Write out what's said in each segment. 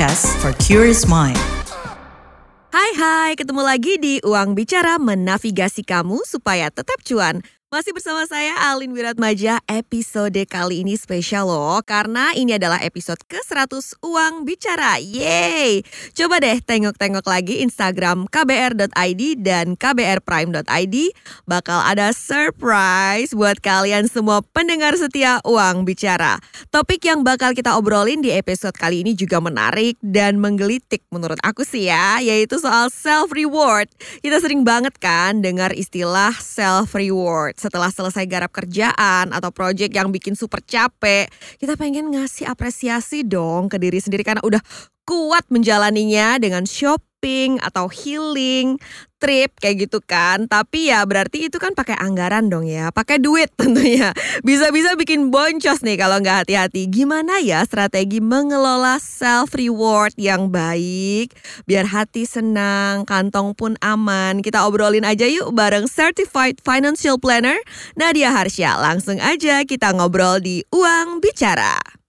podcast for curious mind. Hai hai, ketemu lagi di Uang Bicara menavigasi kamu supaya tetap cuan. Masih bersama saya Alin Wiratmaja, episode kali ini spesial loh Karena ini adalah episode ke-100 Uang Bicara, yeay! Coba deh tengok-tengok lagi Instagram kbr.id dan kbrprime.id Bakal ada surprise buat kalian semua pendengar setia Uang Bicara. Topik yang bakal kita obrolin di episode kali ini juga menarik dan menggelitik menurut aku sih ya Yaitu soal self-reward. Kita sering banget kan dengar istilah self-reward setelah selesai garap kerjaan atau project yang bikin super capek, kita pengen ngasih apresiasi dong ke diri sendiri karena udah kuat menjalaninya dengan shopping atau healing, trip kayak gitu kan. Tapi ya berarti itu kan pakai anggaran dong ya, pakai duit tentunya. Bisa-bisa bikin boncos nih kalau nggak hati-hati. Gimana ya strategi mengelola self reward yang baik biar hati senang, kantong pun aman. Kita obrolin aja yuk bareng Certified Financial Planner Nadia Harsya. Langsung aja kita ngobrol di Uang Bicara.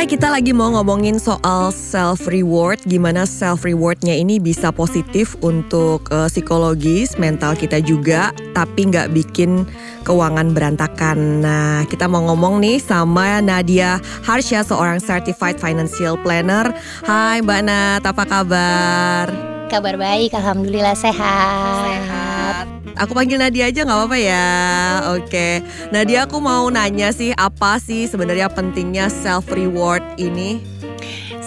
Hai, kita lagi mau ngomongin soal self reward, gimana self rewardnya ini bisa positif untuk uh, psikologis, mental kita juga, tapi nggak bikin keuangan berantakan. Nah, kita mau ngomong nih sama Nadia Harsha, seorang certified financial planner. Hai Mbak Nat, apa kabar? Kabar baik, alhamdulillah sehat. Sehat. Aku panggil Nadia aja nggak apa-apa ya. Oke. Nadia aku mau nanya sih apa sih sebenarnya pentingnya self reward ini?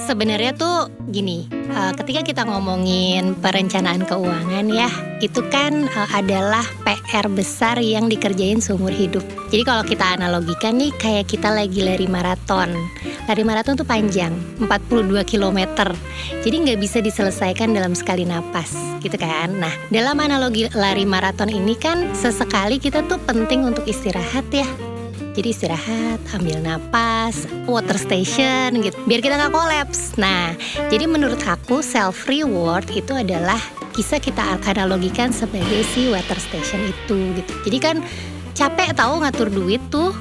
Sebenarnya tuh gini, uh, ketika kita ngomongin perencanaan keuangan ya, itu kan uh, adalah PR besar yang dikerjain seumur hidup. Jadi kalau kita analogikan nih kayak kita lagi lari maraton. Lari maraton tuh panjang, 42 km. Jadi nggak bisa diselesaikan dalam sekali napas, gitu kan. Nah, dalam analogi lari maraton ini kan sesekali kita tuh penting untuk istirahat ya jadi istirahat, ambil napas, water station gitu, biar kita nggak kolaps. Nah, jadi menurut aku self reward itu adalah kisah kita analogikan sebagai si water station itu gitu. Jadi kan capek tahu ngatur duit tuh.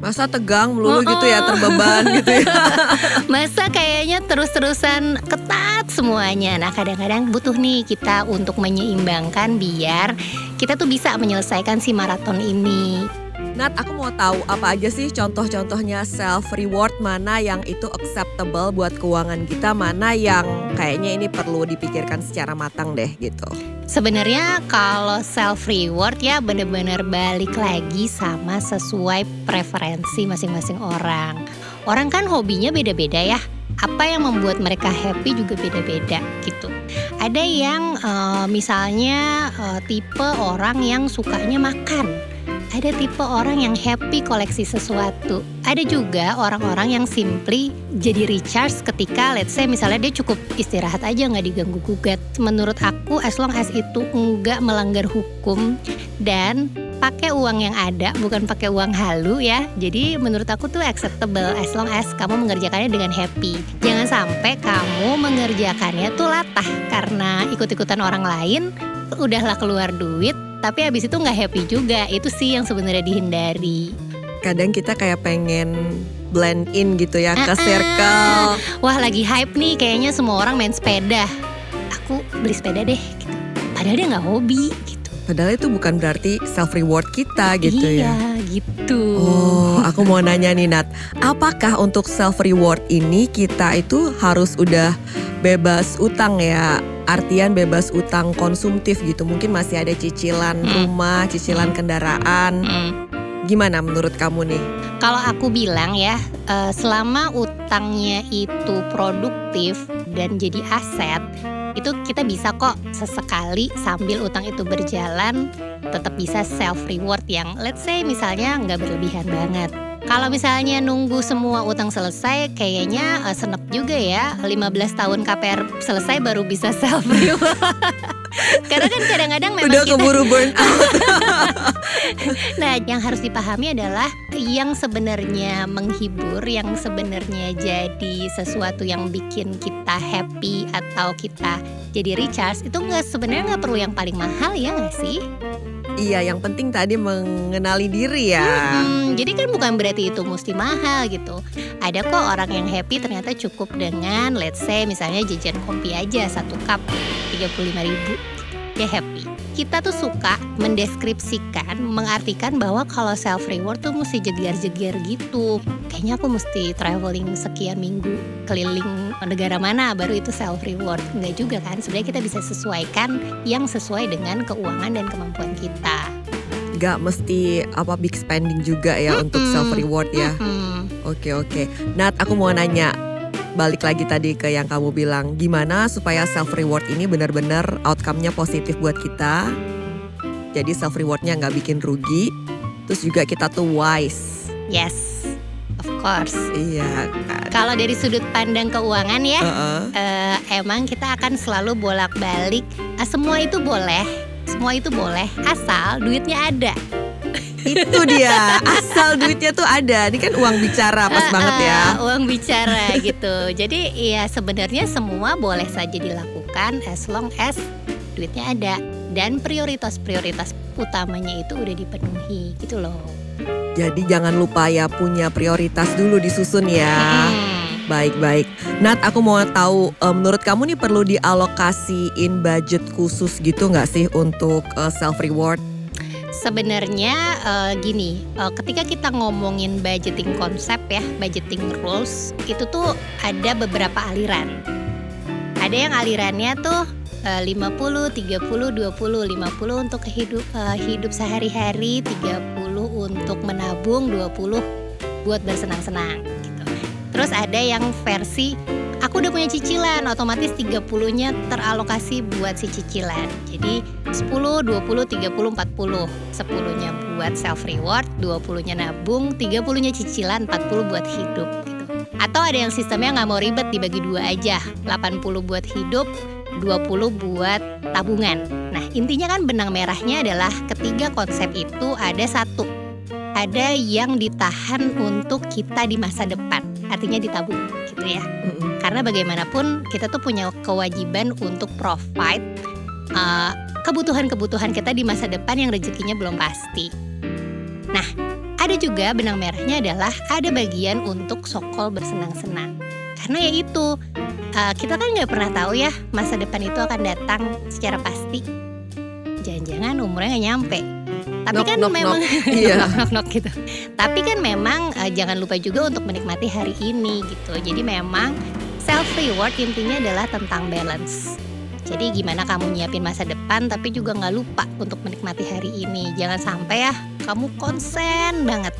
Masa tegang melulu oh, gitu ya terbeban gitu ya. Masa kayaknya terus-terusan ketat semuanya. Nah kadang-kadang butuh nih kita untuk menyeimbangkan biar kita tuh bisa menyelesaikan si maraton ini Nat, aku mau tahu apa aja sih contoh-contohnya self reward mana yang itu acceptable buat keuangan kita, mana yang kayaknya ini perlu dipikirkan secara matang deh gitu. Sebenarnya kalau self reward ya bener-bener balik lagi sama sesuai preferensi masing-masing orang. Orang kan hobinya beda-beda ya apa yang membuat mereka happy juga beda-beda gitu. Ada yang uh, misalnya uh, tipe orang yang sukanya makan ada tipe orang yang happy koleksi sesuatu. Ada juga orang-orang yang simply jadi recharge ketika let's say misalnya dia cukup istirahat aja nggak diganggu gugat. Menurut aku as long as itu nggak melanggar hukum dan pakai uang yang ada bukan pakai uang halu ya. Jadi menurut aku tuh acceptable as long as kamu mengerjakannya dengan happy. Jangan sampai kamu mengerjakannya tuh latah karena ikut-ikutan orang lain udahlah keluar duit tapi habis itu nggak happy juga. Itu sih yang sebenarnya dihindari. Kadang kita kayak pengen blend in gitu ya ke circle. Wah lagi hype nih. Kayaknya semua orang main sepeda. Aku beli sepeda deh gitu. padahal dia nggak hobi gitu. Padahal itu bukan berarti self reward kita gitu iya, ya. iya gitu. Oh aku mau nanya nih Nat. Apakah untuk self reward ini kita itu harus udah bebas utang ya artian bebas utang konsumtif gitu. Mungkin masih ada cicilan hmm. rumah, cicilan kendaraan. Hmm. Gimana menurut kamu nih? Kalau aku bilang ya, eh, selama utangnya itu produktif dan jadi aset, itu kita bisa kok sesekali sambil utang itu berjalan tetap bisa self reward yang let's say misalnya nggak berlebihan banget kalau misalnya nunggu semua utang selesai, kayaknya uh, senep juga ya. 15 tahun KPR selesai baru bisa self reward. Karena kan kadang-kadang memang udah kita... keburu burn out. nah, yang harus dipahami adalah yang sebenarnya menghibur, yang sebenarnya jadi sesuatu yang bikin kita happy atau kita jadi recharge itu nggak sebenarnya nggak perlu yang paling mahal ya nggak sih? Iya, yang penting tadi mengenali diri ya. Hmm, jadi kan bukan berarti itu mesti mahal gitu. Ada kok orang yang happy ternyata cukup dengan let's say misalnya jajan kopi aja satu cup 35 ribu dia happy kita tuh suka mendeskripsikan, mengartikan bahwa kalau self reward tuh mesti jeger-jeger gitu. Kayaknya aku mesti traveling sekian minggu keliling negara mana baru itu self reward. Enggak juga kan? Sebenarnya kita bisa sesuaikan yang sesuai dengan keuangan dan kemampuan kita. Gak mesti apa big spending juga ya mm -hmm. untuk self reward ya. Oke mm -hmm. oke. Okay, okay. Nat, aku mau nanya balik lagi tadi ke yang kamu bilang gimana supaya self reward ini benar-benar outcome-nya positif buat kita? Jadi self rewardnya nggak bikin rugi terus juga kita tuh wise. Yes of course. Iya kan? Kalau dari sudut pandang keuangan ya uh -uh. Uh, emang kita akan selalu bolak-balik. Uh, semua itu boleh semua itu boleh asal duitnya ada itu dia. Asal duitnya tuh ada. Ini kan uang bicara pas uh, banget ya. uang bicara gitu. Jadi ya sebenarnya semua boleh saja dilakukan as long as duitnya ada. Dan prioritas-prioritas utamanya itu udah dipenuhi gitu loh. Jadi jangan lupa ya punya prioritas dulu disusun ya. Baik-baik. Nat, aku mau tahu um, menurut kamu nih perlu dialokasiin budget khusus gitu nggak sih untuk uh, self reward? Sebenarnya uh, gini, uh, ketika kita ngomongin budgeting konsep ya, budgeting rules, itu tuh ada beberapa aliran. Ada yang alirannya tuh uh, 50, 30, 20, 50 untuk hidup uh, hidup sehari-hari, 30 untuk menabung, 20 buat bersenang-senang gitu. Terus ada yang versi aku udah punya cicilan, otomatis 30-nya teralokasi buat si cicilan. Jadi 10, 20, 30, 40. 10-nya buat self reward, 20-nya nabung, 30-nya cicilan, 40 buat hidup gitu. Atau ada yang sistemnya nggak mau ribet dibagi dua aja, 80 buat hidup, 20 buat tabungan. Nah, intinya kan benang merahnya adalah ketiga konsep itu ada satu. Ada yang ditahan untuk kita di masa depan, artinya ditabung gitu ya. Karena bagaimanapun kita tuh punya kewajiban untuk provide kebutuhan kebutuhan-kebutuhan kita di masa depan yang rezekinya belum pasti. Nah, ada juga benang merahnya adalah ada bagian untuk sokol bersenang-senang. Karena ya itu, uh, kita kan nggak pernah tahu ya masa depan itu akan datang secara pasti. Jangan-jangan umurnya nggak nyampe tapi knock, kan knock, memang knock. Iya. knock, knock, gitu. Tapi kan memang uh, jangan lupa juga untuk menikmati hari ini gitu. Jadi memang self reward intinya adalah tentang balance. Jadi gimana kamu nyiapin masa depan tapi juga nggak lupa untuk menikmati hari ini. Jangan sampai ya kamu konsen banget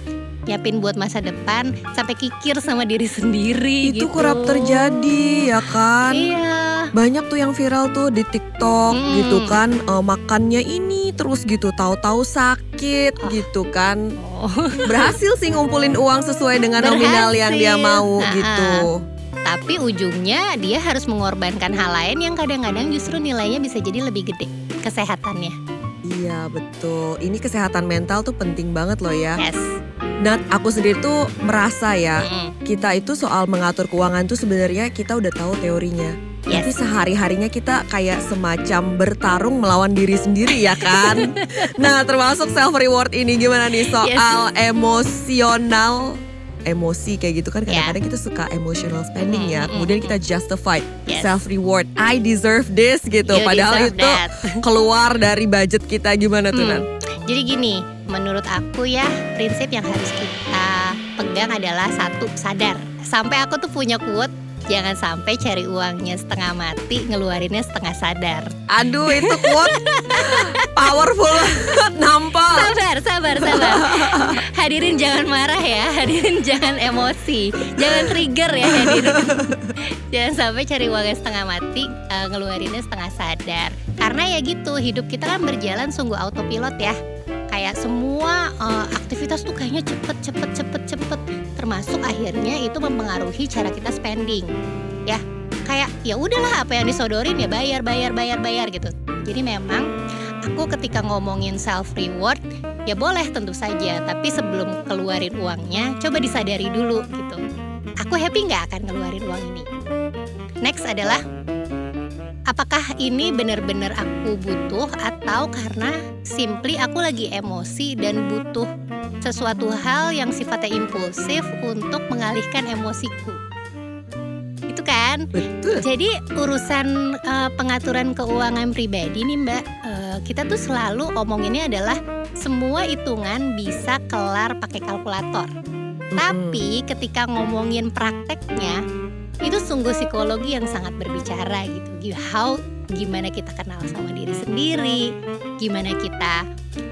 nyiapin buat masa depan sampai kikir sama diri sendiri Itu gitu. kerap terjadi ya kan? Iya. Banyak tuh yang viral tuh di TikTok hmm. gitu kan uh, makannya ini terus gitu tahu-tahu sakit oh. gitu kan. Oh. Berhasil sih ngumpulin uang sesuai dengan Berhasil. nominal yang dia mau nah, gitu tapi ujungnya dia harus mengorbankan hal lain yang kadang-kadang justru nilainya bisa jadi lebih gede kesehatannya. Iya betul, ini kesehatan mental tuh penting banget loh ya. Yes. Dan aku sendiri tuh merasa ya, mm. kita itu soal mengatur keuangan tuh sebenarnya kita udah tahu teorinya. Yes. Tapi sehari-harinya kita kayak semacam bertarung melawan diri sendiri ya kan. nah termasuk self reward ini gimana nih soal yes. emosional emosi kayak gitu kan kadang-kadang yeah. kita suka emotional spending mm, ya kemudian kita justify yes. self reward I deserve this gitu you padahal itu that. keluar dari budget kita gimana tuh hmm. Nan? Jadi gini menurut aku ya prinsip yang harus kita pegang adalah satu sadar sampai aku tuh punya quote Jangan sampai cari uangnya setengah mati, ngeluarinnya setengah sadar. Aduh, itu quote powerful nampol. Sabar, sabar, sabar. Hadirin jangan marah ya, hadirin jangan emosi, jangan trigger ya hadirin. jangan sampai cari uangnya setengah mati, uh, ngeluarinnya setengah sadar. Karena ya gitu, hidup kita kan berjalan sungguh autopilot ya kayak semua uh, aktivitas tuh kayaknya cepet cepet cepet cepet. Termasuk akhirnya itu mempengaruhi cara kita spending ya. Kayak ya udahlah apa yang disodorin ya bayar bayar bayar bayar gitu. Jadi memang aku ketika ngomongin self reward ya boleh tentu saja. Tapi sebelum keluarin uangnya coba disadari dulu gitu. Aku happy nggak akan ngeluarin uang ini? Next adalah apakah ini benar-benar aku butuh atau karena simply aku lagi emosi dan butuh sesuatu hal yang sifatnya impulsif untuk mengalihkan emosiku itu kan Betul. jadi urusan uh, pengaturan keuangan pribadi nih Mbak, uh, kita tuh selalu omonginnya adalah semua hitungan bisa kelar pakai kalkulator. Tapi ketika ngomongin prakteknya, itu sungguh psikologi yang sangat berbicara gitu. How gimana kita kenal sama diri sendiri, gimana kita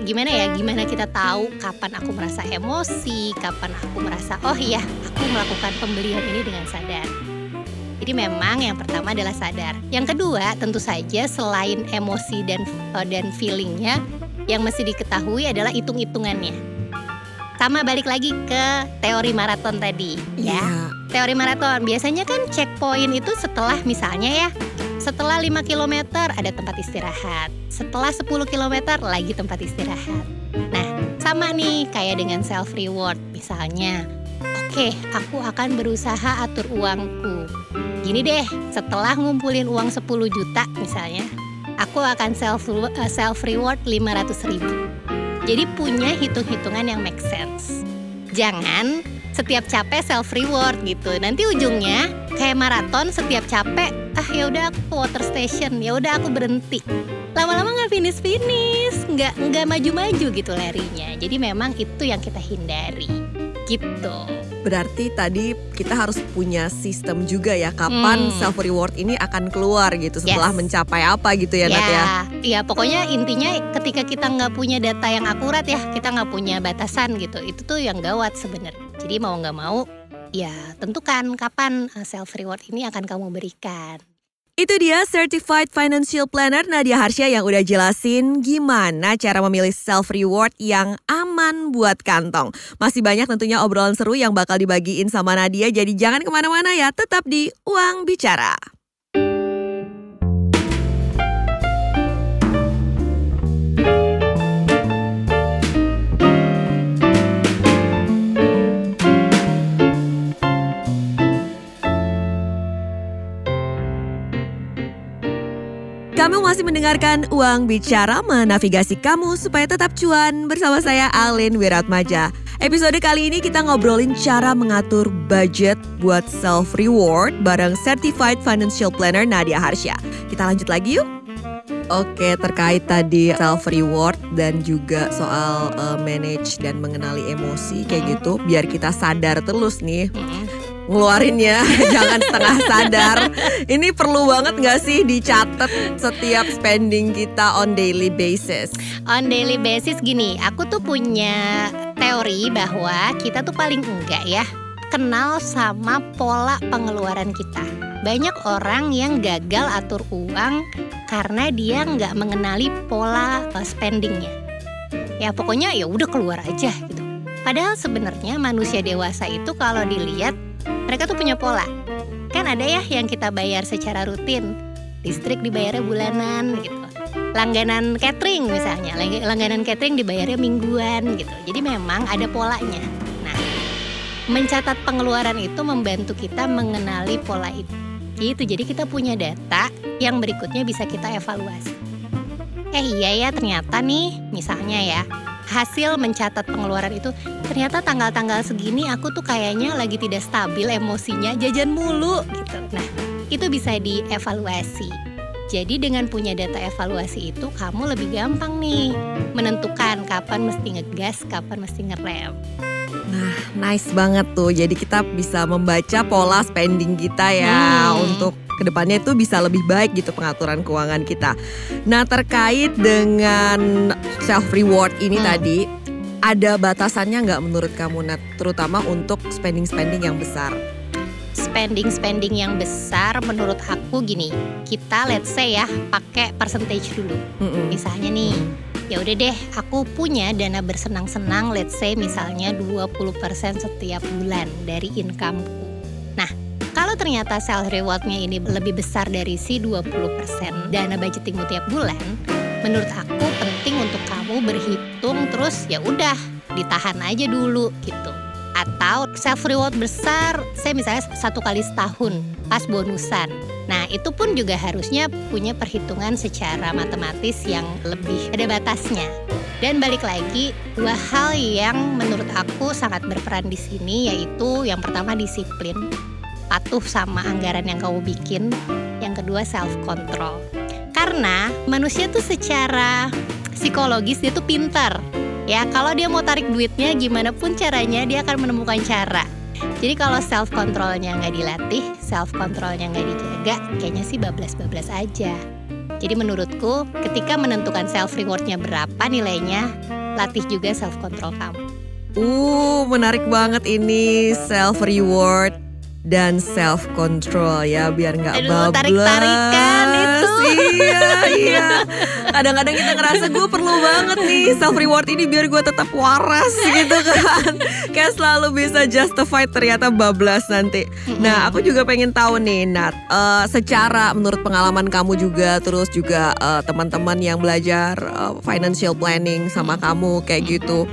gimana ya, gimana kita tahu kapan aku merasa emosi, kapan aku merasa oh iya, aku melakukan pembelian ini dengan sadar. Jadi memang yang pertama adalah sadar. Yang kedua tentu saja selain emosi dan uh, dan feelingnya yang mesti diketahui adalah hitung-hitungannya. Sama balik lagi ke teori maraton tadi, ya. Iya. Teori maraton biasanya kan checkpoint itu setelah misalnya ya, setelah 5 km ada tempat istirahat. Setelah 10 km lagi tempat istirahat. Nah, sama nih kayak dengan self reward misalnya. Oke, aku akan berusaha atur uangku. Gini deh, setelah ngumpulin uang 10 juta misalnya, aku akan self uh, self reward 500 ribu. Jadi punya hitung-hitungan yang make sense. Jangan setiap capek self reward gitu. Nanti ujungnya kayak maraton setiap capek, ah ya udah aku water station, ya udah aku berhenti. Lama-lama nggak finish finish, nggak nggak maju-maju gitu larinya. Jadi memang itu yang kita hindari. Gitu. Berarti tadi kita harus punya sistem juga ya kapan Hmm. self reward ini akan keluar gitu setelah Yes. mencapai apa gitu ya, Nat ya. ya pokoknya intinya ketika kita nggak punya data yang akurat ya, kita nggak punya batasan gitu, itu tuh yang gawat sebenarnya. Jadi mau nggak mau, ya tentukan kapan uh, self reward ini akan kamu berikan. Itu dia Certified Financial Planner Nadia Harsha yang udah jelasin gimana cara memilih self reward yang aman buat kantong. Masih banyak tentunya obrolan seru yang bakal dibagiin sama Nadia, jadi jangan ke mana-mana ya, tetap di Uang Bicara. Kamu masih mendengarkan Uang Bicara menavigasi kamu supaya tetap cuan bersama saya Alin Wiratmaja. Episode kali ini kita ngobrolin cara mengatur budget buat self reward bareng Certified Financial Planner Nadia Harsha. Kita lanjut lagi yuk. Oke, terkait tadi self reward dan juga soal uh, manage dan mengenali emosi kayak gitu, biar kita sadar terus nih ngeluarinnya jangan setengah sadar ini perlu banget nggak sih dicatat setiap spending kita on daily basis On daily basis gini, aku tuh punya teori bahwa kita tuh paling enggak ya kenal sama pola pengeluaran kita. Banyak orang yang gagal atur uang karena dia nggak mengenali pola uh, spendingnya. Ya pokoknya ya udah keluar aja gitu. Padahal sebenarnya manusia dewasa itu kalau dilihat mereka tuh punya pola. Kan ada ya yang kita bayar secara rutin. Listrik dibayarnya bulanan gitu. Langganan catering misalnya, lang- langganan catering dibayarnya mingguan gitu. Jadi memang ada polanya. Nah, mencatat pengeluaran itu membantu kita mengenali pola itu. Gitu, jadi kita punya data yang berikutnya bisa kita evaluasi. Eh iya ya ternyata nih, misalnya ya, hasil mencatat pengeluaran itu ternyata tanggal-tanggal segini aku tuh kayaknya lagi tidak stabil emosinya jajan mulu gitu. Nah, itu bisa dievaluasi. Jadi dengan punya data evaluasi itu kamu lebih gampang nih menentukan kapan mesti ngegas, kapan mesti ngerem. nah nice banget tuh jadi kita bisa membaca pola spending kita ya Hmm. untuk ke depannya itu bisa lebih baik gitu pengaturan keuangan kita nah terkait dengan self reward ini Hmm. tadi ada batasannya nggak menurut kamu Nat terutama untuk spending spending yang besar Spending-spending yang besar menurut aku gini, kita let's say ya pakai percentage dulu. Mm-mm. Misalnya nih, ya udah deh aku punya dana bersenang-senang let's say misalnya 20% setiap bulan dari incomeku. Kalau ternyata self rewardnya ini lebih besar dari si 20% dana budgetingmu tiap bulan, menurut aku kamu berhitung terus ya udah ditahan aja dulu gitu. Atau self reward besar, saya misalnya satu kali setahun pas bonusan. Nah itu pun juga harusnya punya perhitungan secara matematis yang lebih ada batasnya. Dan balik lagi, dua hal yang menurut aku sangat berperan di sini yaitu yang pertama disiplin, patuh sama anggaran yang kamu bikin, yang kedua self control. Karena manusia tuh secara psikologis dia tuh pintar. Ya, kalau dia mau tarik duitnya gimana pun caranya dia akan menemukan cara. Jadi kalau self controlnya nggak dilatih, self controlnya nggak dijaga, kayaknya sih bablas-bablas aja. Jadi menurutku ketika menentukan self rewardnya berapa nilainya, latih juga self control kamu. Uh, menarik banget ini self reward dan self control ya biar nggak bablas. tarik-tarikan itu. Iya, iya. Kadang-kadang kita ngerasa gue perlu banget nih self reward ini biar gue tetap waras gitu kan. Kayak selalu bisa justify ternyata bablas nanti. Nah, aku juga pengen tahu nih Nat, uh, secara menurut pengalaman kamu juga terus juga uh, teman-teman yang belajar uh, financial planning sama kamu kayak gitu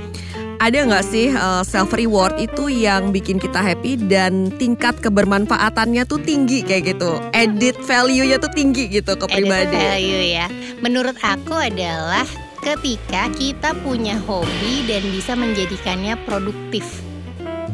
ada nggak sih uh, self reward itu yang bikin kita happy dan tingkat kebermanfaatannya tuh tinggi kayak gitu, edit value-nya tuh tinggi gitu ke pribadi. Edit value ya. Menurut aku adalah ketika kita punya hobi dan bisa menjadikannya produktif.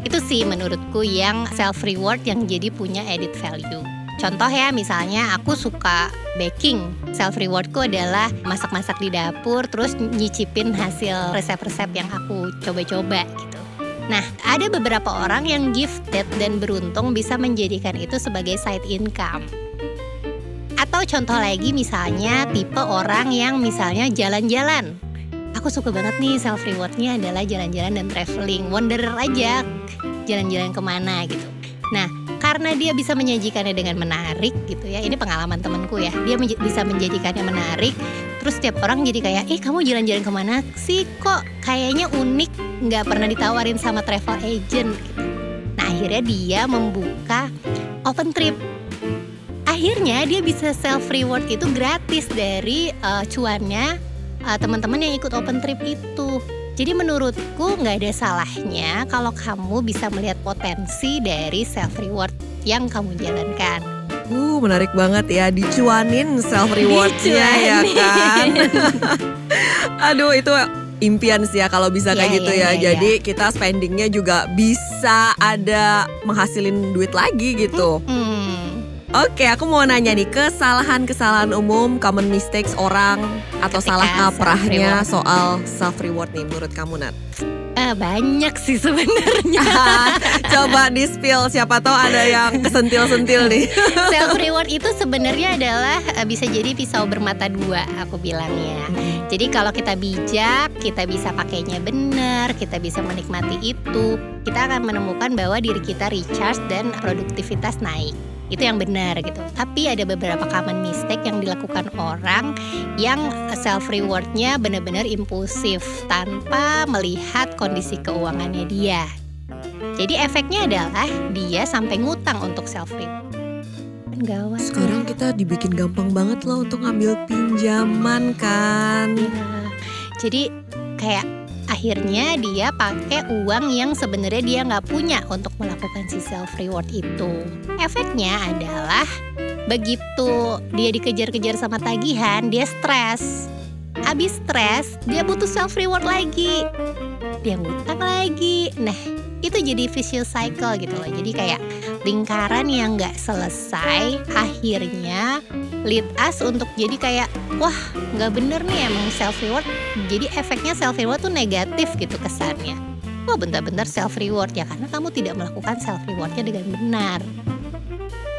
Itu sih menurutku yang self reward yang jadi punya edit value. Contoh ya misalnya aku suka baking. Self rewardku adalah masak-masak di dapur terus nyicipin hasil resep-resep yang aku coba-coba gitu. Nah, ada beberapa orang yang gifted dan beruntung bisa menjadikan itu sebagai side income. Atau contoh lagi misalnya tipe orang yang misalnya jalan-jalan. Aku suka banget nih self rewardnya adalah jalan-jalan dan traveling. Wanderer aja jalan-jalan ke mana gitu. Nah, karena dia bisa menyajikannya dengan menarik gitu ya. Ini pengalaman temenku ya. Dia menj bisa menjadikannya menarik. Terus setiap orang jadi kayak eh kamu jalan-jalan ke mana sih? Kok kayaknya unik. Nggak pernah ditawarin sama travel agent. Gitu. nah akhirnya dia membuka open trip. Akhirnya dia bisa self reward itu gratis dari uh, cuannya uh, teman-teman yang ikut open trip itu jadi menurutku nggak ada salahnya kalau kamu bisa melihat potensi dari self reward yang kamu jalankan. Uh, menarik banget ya dicuanin self rewardnya ya kan. Aduh itu impian sih ya kalau bisa kayak yeah, gitu yeah, ya. Yeah, Jadi yeah. kita spendingnya juga bisa ada menghasilin duit lagi gitu. Hmm. Oke, aku mau nanya nih kesalahan-kesalahan umum, common mistakes orang atau Ketika salah kaprahnya soal self reward nih menurut kamu Nat? Uh, banyak sih sebenarnya. Coba di spill siapa tahu ada yang kesentil-sentil nih. self reward itu sebenarnya adalah uh, bisa jadi pisau bermata dua aku bilangnya. Jadi kalau kita bijak, kita bisa pakainya benar, kita bisa menikmati itu, kita akan menemukan bahwa diri kita recharge dan produktivitas naik itu yang benar gitu. Tapi ada beberapa common mistake yang dilakukan orang yang self rewardnya benar-benar impulsif tanpa melihat kondisi keuangannya dia. Jadi efeknya adalah dia sampai ngutang untuk self reward. Gawat. Sekarang kita dibikin gampang banget loh untuk ngambil pinjaman kan. Ya. Jadi kayak akhirnya dia pakai uang yang sebenarnya dia nggak punya untuk melakukan si self reward itu. Efeknya adalah begitu dia dikejar-kejar sama tagihan, dia stres. Abis stres, dia butuh self reward lagi. Dia ngutang lagi. Nah, itu jadi vicious cycle gitu loh. Jadi kayak lingkaran yang nggak selesai akhirnya lead us untuk jadi kayak wah nggak bener nih emang self reward jadi efeknya self reward tuh negatif gitu kesannya. Wah bentar-bentar self reward ya karena kamu tidak melakukan self rewardnya dengan benar.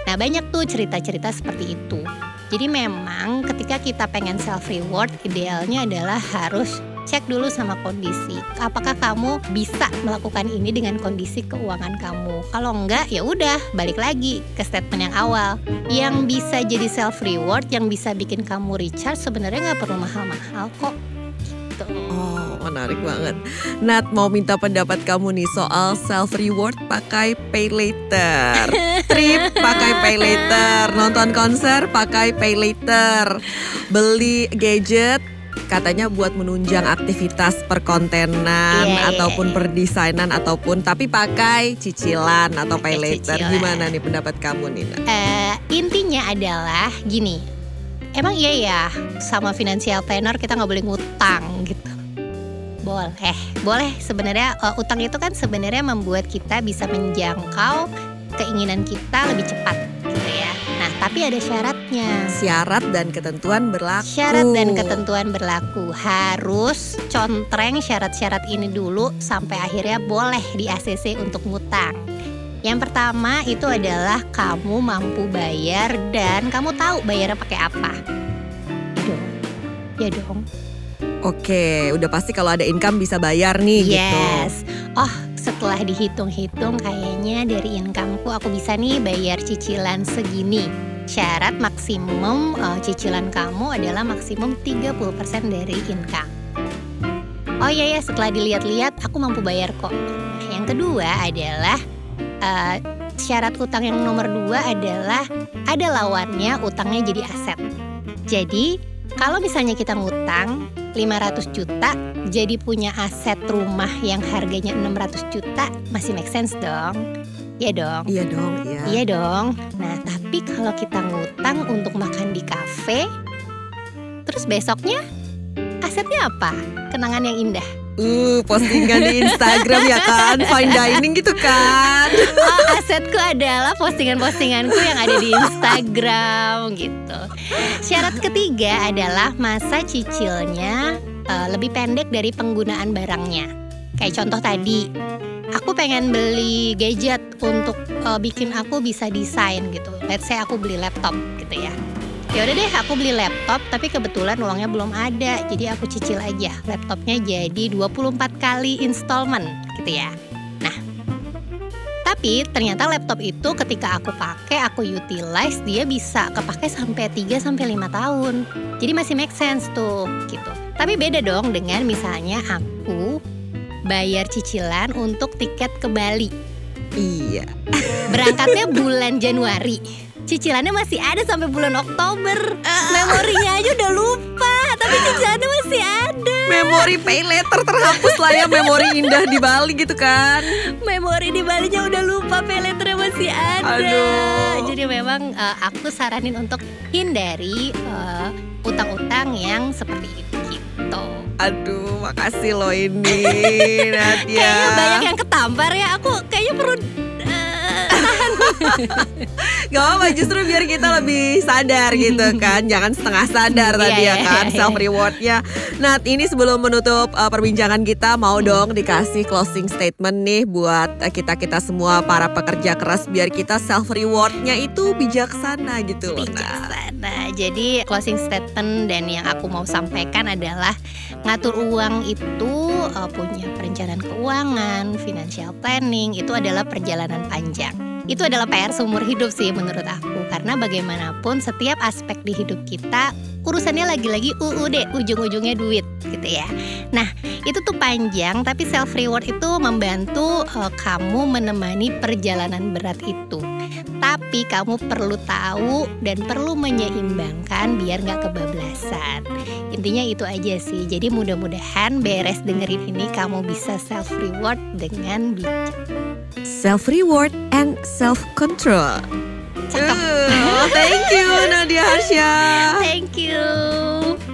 Nah banyak tuh cerita-cerita seperti itu. Jadi memang ketika kita pengen self reward idealnya adalah harus cek dulu sama kondisi. Apakah kamu bisa melakukan ini dengan kondisi keuangan kamu? Kalau enggak, ya udah balik lagi ke statement yang awal. Yang bisa jadi self reward, yang bisa bikin kamu recharge sebenarnya nggak perlu mahal-mahal kok. Gitu. Oh, menarik banget. Nat mau minta pendapat kamu nih soal self reward pakai pay later. Trip pakai pay later, nonton konser pakai pay later. Beli gadget katanya buat menunjang aktivitas perkontenan iya, ataupun perdesainan ataupun tapi pakai cicilan atau pay later. cicilan. Gimana nih pendapat kamu Nina? Eh, intinya adalah gini, emang iya ya sama financial planner kita nggak boleh ngutang gitu. Boleh, boleh sebenarnya eh, utang itu kan sebenarnya membuat kita bisa menjangkau keinginan kita lebih cepat tapi ada syaratnya. Syarat dan ketentuan berlaku. Syarat dan ketentuan berlaku harus contreng syarat-syarat ini dulu sampai akhirnya boleh di ACC untuk ngutang. Yang pertama itu adalah kamu mampu bayar dan kamu tahu bayarnya pakai apa. Ya dong. Ya dong. Oke, udah pasti kalau ada income bisa bayar nih gitu. Yes. Oh, setelah dihitung-hitung kayaknya dari incomeku aku bisa nih bayar cicilan segini. Syarat maksimum eh, cicilan kamu adalah maksimum 30% dari income. Oh iya ya, setelah dilihat-lihat aku mampu bayar kok. Nah, yang kedua adalah eh, syarat utang yang nomor dua adalah ada lawannya utangnya jadi aset. Jadi kalau misalnya kita ngutang 500 juta jadi punya aset rumah yang harganya 600 juta masih make sense dong. Iya dong. Iya dong, iya. Iya dong. Nah, tapi kalau kita ngutang untuk makan di kafe terus besoknya asetnya apa? Kenangan yang indah. Uh, postingan di Instagram ya kan, fine dining gitu kan. Oh, asetku adalah postingan-postinganku yang ada di Instagram gitu. Syarat ketiga adalah masa cicilnya eh, lebih pendek dari penggunaan barangnya. Kayak contoh tadi, aku pengen beli gadget untuk eh, bikin aku bisa desain gitu. Let's say aku beli laptop gitu ya. Ya udah deh, aku beli laptop tapi kebetulan uangnya belum ada. Jadi aku cicil aja. Laptopnya jadi 24 kali installment gitu ya. Tapi ternyata laptop itu ketika aku pakai, aku utilize dia bisa kepake sampai 3 sampai 5 tahun. Jadi masih make sense tuh gitu. Tapi beda dong dengan misalnya aku bayar cicilan untuk tiket ke Bali. Iya. Berangkatnya bulan Januari. Cicilannya masih ada sampai bulan Oktober. Memorinya aja udah lupa, tapi cicilannya masih ada. Memori pay letter terhapus lah ya memori indah di Bali gitu kan. Memori di Balinya udah lupa, pay letternya masih ada. Aduh. Jadi memang eh, aku saranin untuk hindari eh, utang-utang yang seperti itu. Aduh, makasih loh ini Nadia. Kayaknya banyak yang ketampar ya. Aku kayaknya perlu Gak apa justru biar kita lebih sadar gitu kan Jangan setengah sadar tadi Iya, ya iya, kan iya. Self rewardnya Nah ini sebelum menutup uh, perbincangan kita Mau dong dikasih closing statement nih Buat uh, kita-kita semua para pekerja keras Biar kita self rewardnya itu bijaksana gitu loh Nah. bijaksana. Jadi closing statement dan yang aku mau sampaikan adalah ngatur uang itu eh, punya perencanaan keuangan, financial planning itu adalah perjalanan panjang. Itu adalah PR seumur hidup sih menurut aku karena bagaimanapun setiap aspek di hidup kita urusannya lagi-lagi UUD ujung-ujungnya duit gitu ya. Nah itu tuh panjang tapi self reward itu membantu eh, kamu menemani perjalanan berat itu. Tapi kamu perlu tahu dan perlu menyeimbangkan biar nggak kebablasan. Intinya itu aja sih. Jadi mudah-mudahan beres dengerin ini kamu bisa self reward dengan bijak. Self reward and self control Cakep. Oh, thank you Nadia Harsha Thank you.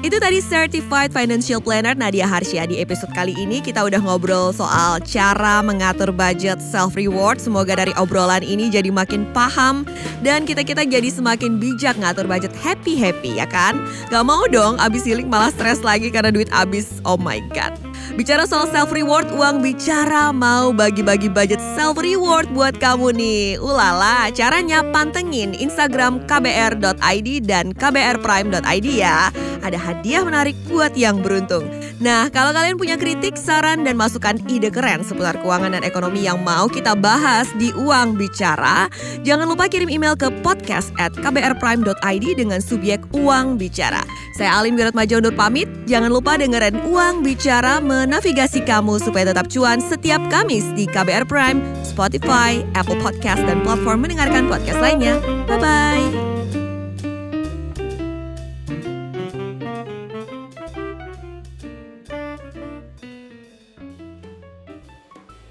Itu tadi Certified Financial Planner Nadia Harsha Di episode kali ini. Kita udah ngobrol soal cara mengatur budget self reward Semoga dari obrolan ini jadi makin paham Dan kita-kita jadi semakin bijak ngatur budget happy-happy ya kan? Gak mau dong abis healing malah stres lagi karena duit abis Oh my god Bicara soal self reward, uang bicara mau bagi-bagi budget self reward buat kamu nih. Ulala, caranya pantengin Instagram kbr.id dan kbrprime.id ya. Ada hadiah menarik buat yang beruntung. Nah, kalau kalian punya kritik, saran, dan masukan ide keren seputar keuangan dan ekonomi yang mau kita bahas di Uang Bicara, jangan lupa kirim email ke podcast at kbrprime.id dengan subjek Uang Bicara. Saya Alim Wiratmaja undur pamit. Jangan lupa dengerin Uang Bicara menavigasi kamu supaya tetap cuan setiap Kamis di KBR Prime, Spotify, Apple Podcast, dan platform mendengarkan podcast lainnya. Bye-bye.